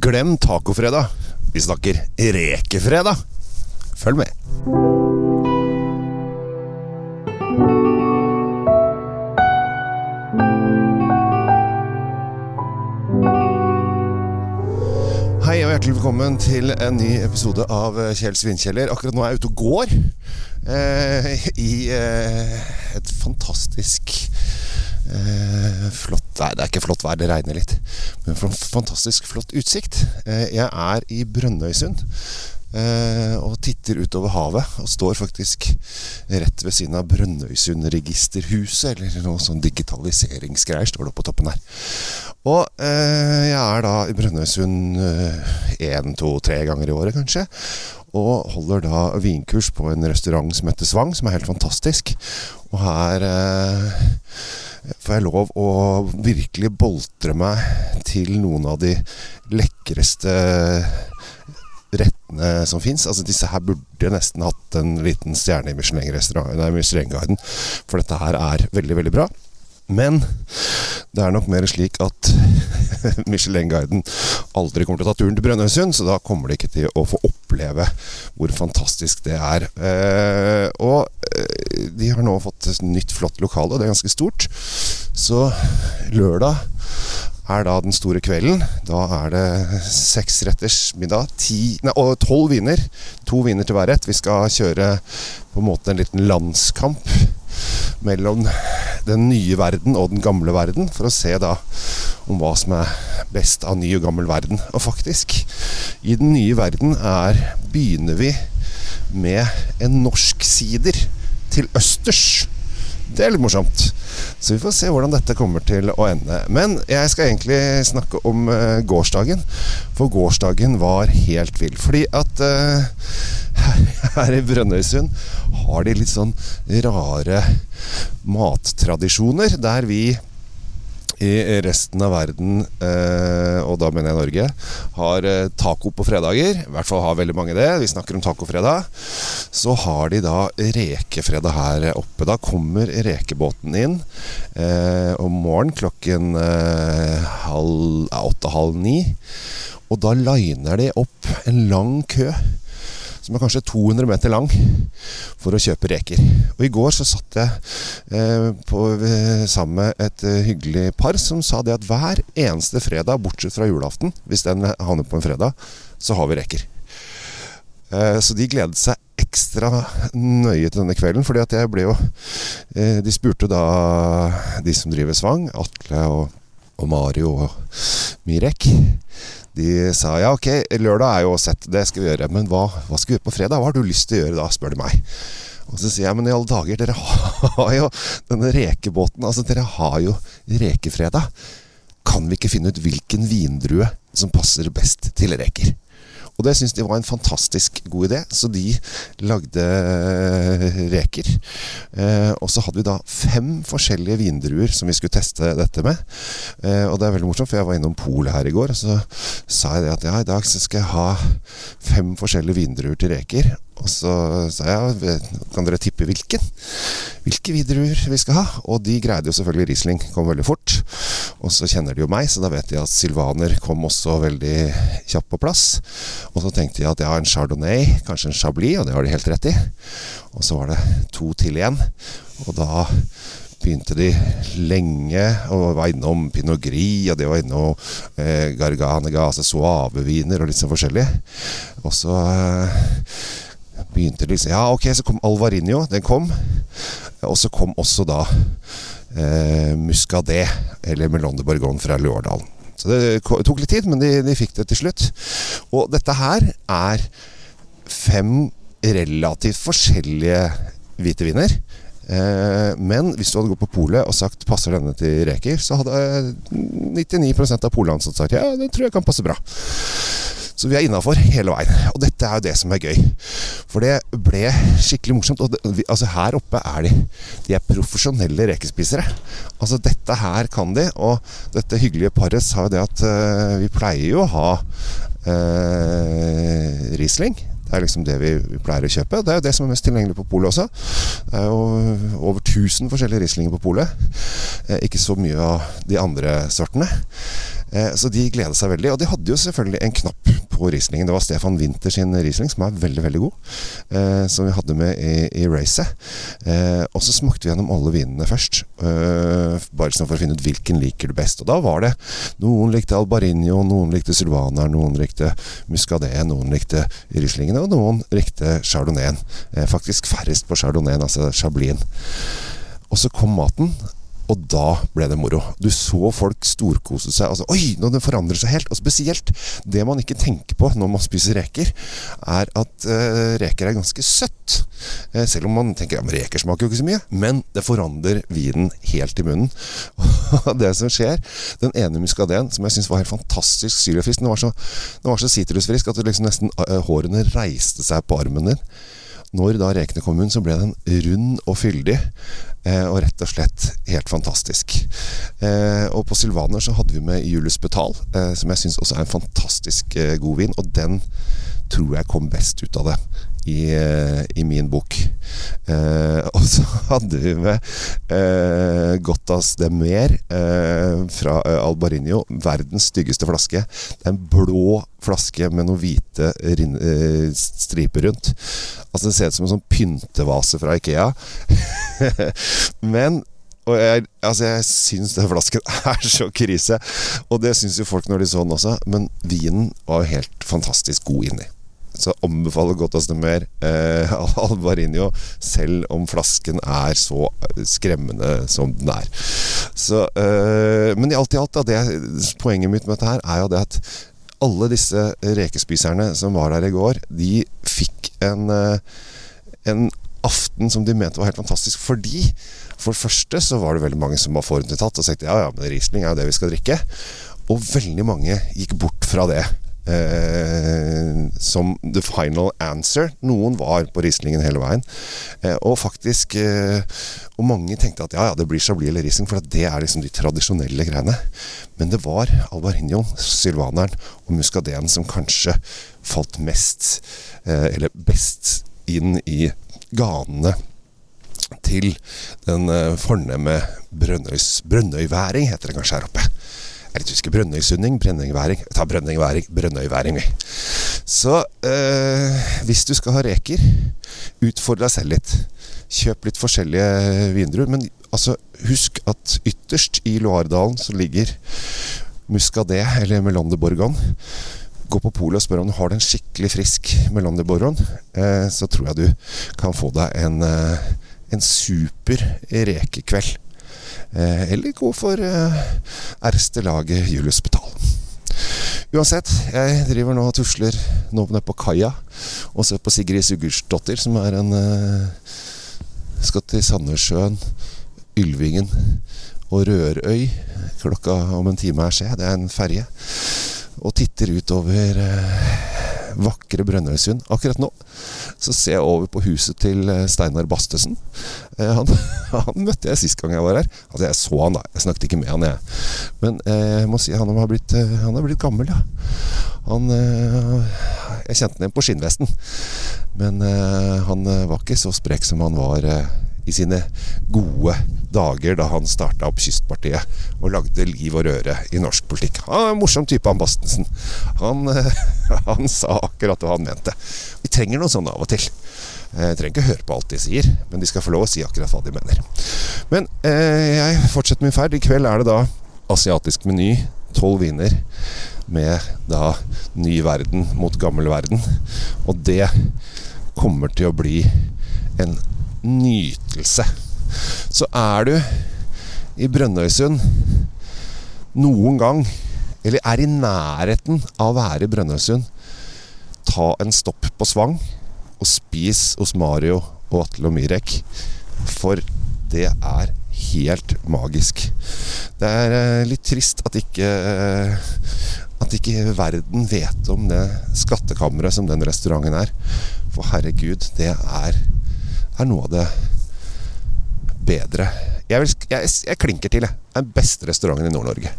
Glem tacofredag. Vi snakker rekefredag. Følg med. Hei og hjertelig velkommen til en ny episode av eh, Kjell Svinkjeller. Akkurat nå er jeg ute og går eh, i eh, et fantastisk eh, flott Nei, det er ikke flott vær, det regner litt. Men for en fantastisk flott utsikt. Eh, jeg er i Brønnøysund. Eh, og titter utover havet, og står faktisk rett ved siden av Brønnøysundregisterhuset, eller noe sånn digitaliseringsgreier, står det på toppen her. Og eh, jeg er da i Brønnøysund én, to, tre ganger i året, kanskje. Og holder da vinkurs på en restaurant som heter Svang, som er helt fantastisk. Og her får jeg lov å virkelig boltre meg til noen av de lekreste rettene som fins. Altså, disse her burde nesten hatt en liten stjerne i Michelin-guiden, for dette her er veldig, veldig bra. Men det er nok mer slik at Michelin-guiden aldri kommer til å ta turen til Brønnøysund, så da kommer de ikke til å få oppleve hvor fantastisk det er. Eh, og eh, de har nå fått et nytt, flott lokale, og det er ganske stort. Så lørdag er da den store kvelden. Da er det seksretters middag ti, nei, og tolv viner. To viner til hver rett. Vi skal kjøre på en måte en liten landskamp mellom den nye verden og den gamle verden, for å se da om hva som er best av ny og gammel verden. Og faktisk, i den nye verden er begynner vi med en norsk sider til østers. Det er litt morsomt. Så vi får se hvordan dette kommer til å ende. Men jeg skal egentlig snakke om uh, gårsdagen. For gårsdagen var helt vill. Fordi at uh, her i Brønnøysund har de litt sånn rare mattradisjoner. Der vi i resten av verden, eh, og da mener jeg Norge, har eh, taco på fredager. I hvert fall har veldig mange det. Vi snakker om tacofredag. Så har de da rekefredag her oppe. Da kommer rekebåten inn eh, om morgenen klokken åtte-halv ni. Og da liner de opp en lang kø som er kanskje 200 meter lang, for å kjøpe reker. Og I går så satt jeg eh, på, eh, sammen med et eh, hyggelig par som sa det at hver eneste fredag, bortsett fra julaften, hvis den havner på en fredag, så har vi reker. Så de gledet seg ekstra nøye til denne kvelden, fordi at jeg ble jo De spurte da de som driver Svang, Atle og, og Mario og Mirek de sa ja, ok, lørdag er jo sett, det skal vi gjøre. Men hva, hva skal vi gjøre på fredag? Hva har du lyst til å gjøre da, spør de meg. Og så sier jeg men i alle dager, dere har jo denne rekebåten. Altså, dere har jo rekefredag. Kan vi ikke finne ut hvilken vindrue som passer best til reker? Og det syntes de var en fantastisk god idé, så de lagde eh, reker. Eh, og så hadde vi da fem forskjellige vindruer som vi skulle teste dette med. Eh, og det er veldig morsomt, for jeg var innom polet her i går, og så sa jeg det at ja, i dag skal jeg ha fem forskjellige vindruer til reker. Og så sa jeg kan dere tippe hvilken? Hvilke vindruer vi skal ha? Og de greide jo selvfølgelig Riesling, kom veldig fort. Og så kjenner de jo meg, så da vet de at Silvaner kom også veldig kjapt på plass. Og så tenkte de at ja, en Chardonnay, kanskje en Chablis, og det har de helt rett i. Og så var det to til igjen. Og da begynte de lenge og var innom Pinot Gris, og de var innom eh, Garganega, altså suaveviner og litt sånn forskjellig. Og så eh, begynte liksom Ja, ok, så kom Alvarinho. Den kom. Og så kom også da eh, Muscadet, eller Melon de Bourgogne fra Lørdalen. Så det tok litt tid, men de, de, fikk det til slutt. Og dette her er fem relativt forskjellige hvite viner. Eh, men hvis du hadde gått på polet og sagt 'passer denne til reker', så hadde 99% av polansatte sagt 'ja, det tror jeg kan passe bra'. Så vi er innafor hele veien. Og dette er jo det som er gøy. For det ble skikkelig morsomt. Og det, altså her oppe er de. De er profesjonelle rekespisere. Altså dette her kan de. Og dette hyggelige paret sa jo det at uh, vi pleier jo å ha uh, Riesling. Det er liksom det vi, vi, pleier å kjøpe. Det er jo det som er mest tilgjengelig på polet også. Det er jo over 1000 forskjellige Rieslinger på polet. Eh, ikke så mye av de andre sortene. Eh, så de gleda seg veldig. Og de hadde jo selvfølgelig en knapp på Rieslingen. Det var Stefan Winther sin Riesling, som er veldig, veldig god. Eh, som vi hadde med i, i racet. Eh, og så smakte vi gjennom alle vinene først. Eh, bare sånn for å finne ut hvilken liker du best. Og da var det Noen likte Albarinho, noen likte Sylvaner, noen likte Muscadet, noen likte Rieslingene, og noen likte Chardonnayen. Eh, faktisk færrest på Chardonnayen, altså Chablin. Og så kom maten, og da ble det moro. Du så folk storkose seg. Altså, Oi, nå det forandrer seg helt! Og spesielt det man ikke tenker på når man spiser reker, er at uh, reker er ganske søtt. Uh, selv om man tenker ja, men reker smaker jo ikke så mye. Men det forandrer vinen helt i munnen. Og det som skjer Den ene muskadeen som jeg syns var helt fantastisk syrefrisk, den var så, den var så sitrusfrisk at liksom nesten uh, hårene reiste seg på armen din. Når da rekene kom inn, så ble den rund og fyldig. Eh, og rett og slett helt fantastisk. Eh, og på Silvaner så hadde vi med Julius Betal, eh, som jeg syns også er en fantastisk god vin. Og den tror jeg kom best ut av det i, eh, i min bok. Eh, og så hadde vi med eh, Gottas de Mer eh, fra eh, Albarinho. Verdens styggeste flaske. Det er en blå flaske med noen hvite eh, striper rundt. Altså Det ser ut som en sånn pyntevase fra Ikea. Men og jeg, altså jeg syns den flasken er så krise. Og det syns jo folk når de så den også. Men vinen var jo helt fantastisk god inni. Så anbefaler godt å noe mer eh, Alvarinho, selv om flasken er så skremmende som den er. Så, eh, men alt i alt, da, det, poenget mitt med dette her er jo det at alle disse rekespiserne som var der i går, de fikk en, eh, en aften som de mente var helt fantastisk fordi for det første så var det veldig mange som var forutinntatt og sa ja, ja, men Riesling er jo det vi skal drikke. Og veldig mange gikk bort fra det eh, som the final answer. Noen var på Rieslingen hele veien. Eh, og faktisk eh, Og mange tenkte at ja, ja, det blir Chablis eller Riesling, for det er liksom de tradisjonelle greiene. Men det var Albarinho, sylvaneren og muskadeen som kanskje falt mest, eh, eller best, inn i ganene til den eh, fornemme Brønnøyværing, heter det kanskje her oppe. Jeg husker Brønnøysunding, brønnøyværing. Ta brønnøyværing, Brønnøyværing, vi. Så øh, hvis du skal ha reker, utfordre deg selv litt. Kjøp litt forskjellige vindruer. Men altså, husk at ytterst i Loiredalen så ligger Muscadet, eller Melon de Bourgogne. Gå på polet og spør om du har den skikkelig frisk Melon de Bourgogne. Eh, så tror jeg du kan få deg en, eh, en super rekekveld. Eh, eller gå for eh, erste laget Julius Betal. Uansett, jeg driver nå og tusler nå nede på kaia og ser på Sigrid Sigurdsdottir, som er en eh, Skal til Sandnessjøen, Ylvingen og Rørøy klokka om en time her, ser Det er en ferje. Og titter utover vakre Brønnøysund. Akkurat nå så ser jeg over på huset til eh, Steinar Bastesen. Eh, han, han, møtte jeg sist gang jeg var her. Altså, jeg så han da. Jeg snakket ikke med han, jeg. Men eh, jeg må si han har blitt, han har blitt gammel, ja. Han Jeg kjente han igjen på skinnvesten. Men han var ikke så sprek som han var i sine gode dager da han starta opp Kystpartiet og lagde liv og røre i norsk politikk. Han er en morsom type, han Bastensen. Han, han sa akkurat hva han mente. Vi trenger noe sånt av og til. Jeg trenger ikke høre på alt de sier, men de skal få lov å si akkurat hva de mener. Men eh, jeg fortsetter min ferd. I kveld er det da asiatisk meny. Tolv viner med da ny verden mot gammel verden. Og det kommer til å bli en nytelse. Så er du i Brønnøysund noen gang, eller er i nærheten av å være i Brønnøysund, ta en stopp på Svang og spis hos Mario og Atle og Mirek. For det er helt magisk. Det er eh, litt trist at ikke eh, at ikke verden vet om det skattkammeret som den restauranten er. For herregud, det er er noe av det bedre Jeg, vil, jeg, jeg klinker til, jeg. Den beste restauranten i Nord-Norge.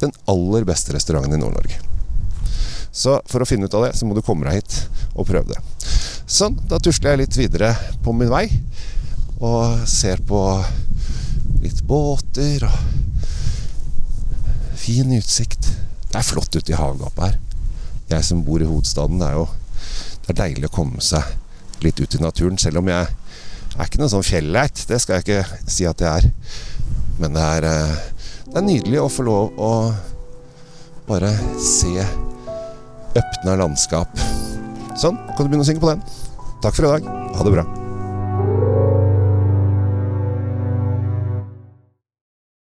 Den aller beste restauranten i Nord-Norge. Så for å finne ut av det, så må du komme deg hit og prøve det. Sånn, da tusler jeg litt videre på min vei og ser på litt båter og fin utsikt. Det er flott ute i havgapet her. Jeg som bor i hovedstaden, det er jo det er deilig å komme seg litt ut i naturen. Selv om jeg er ikke noe sånn fjelleit. Det skal jeg ikke si at jeg er. Men det er, eh, det er nydelig å få lov å bare se øpna landskap. Sånn, kan du begynne å synge på den. Takk for i dag. Ha det bra.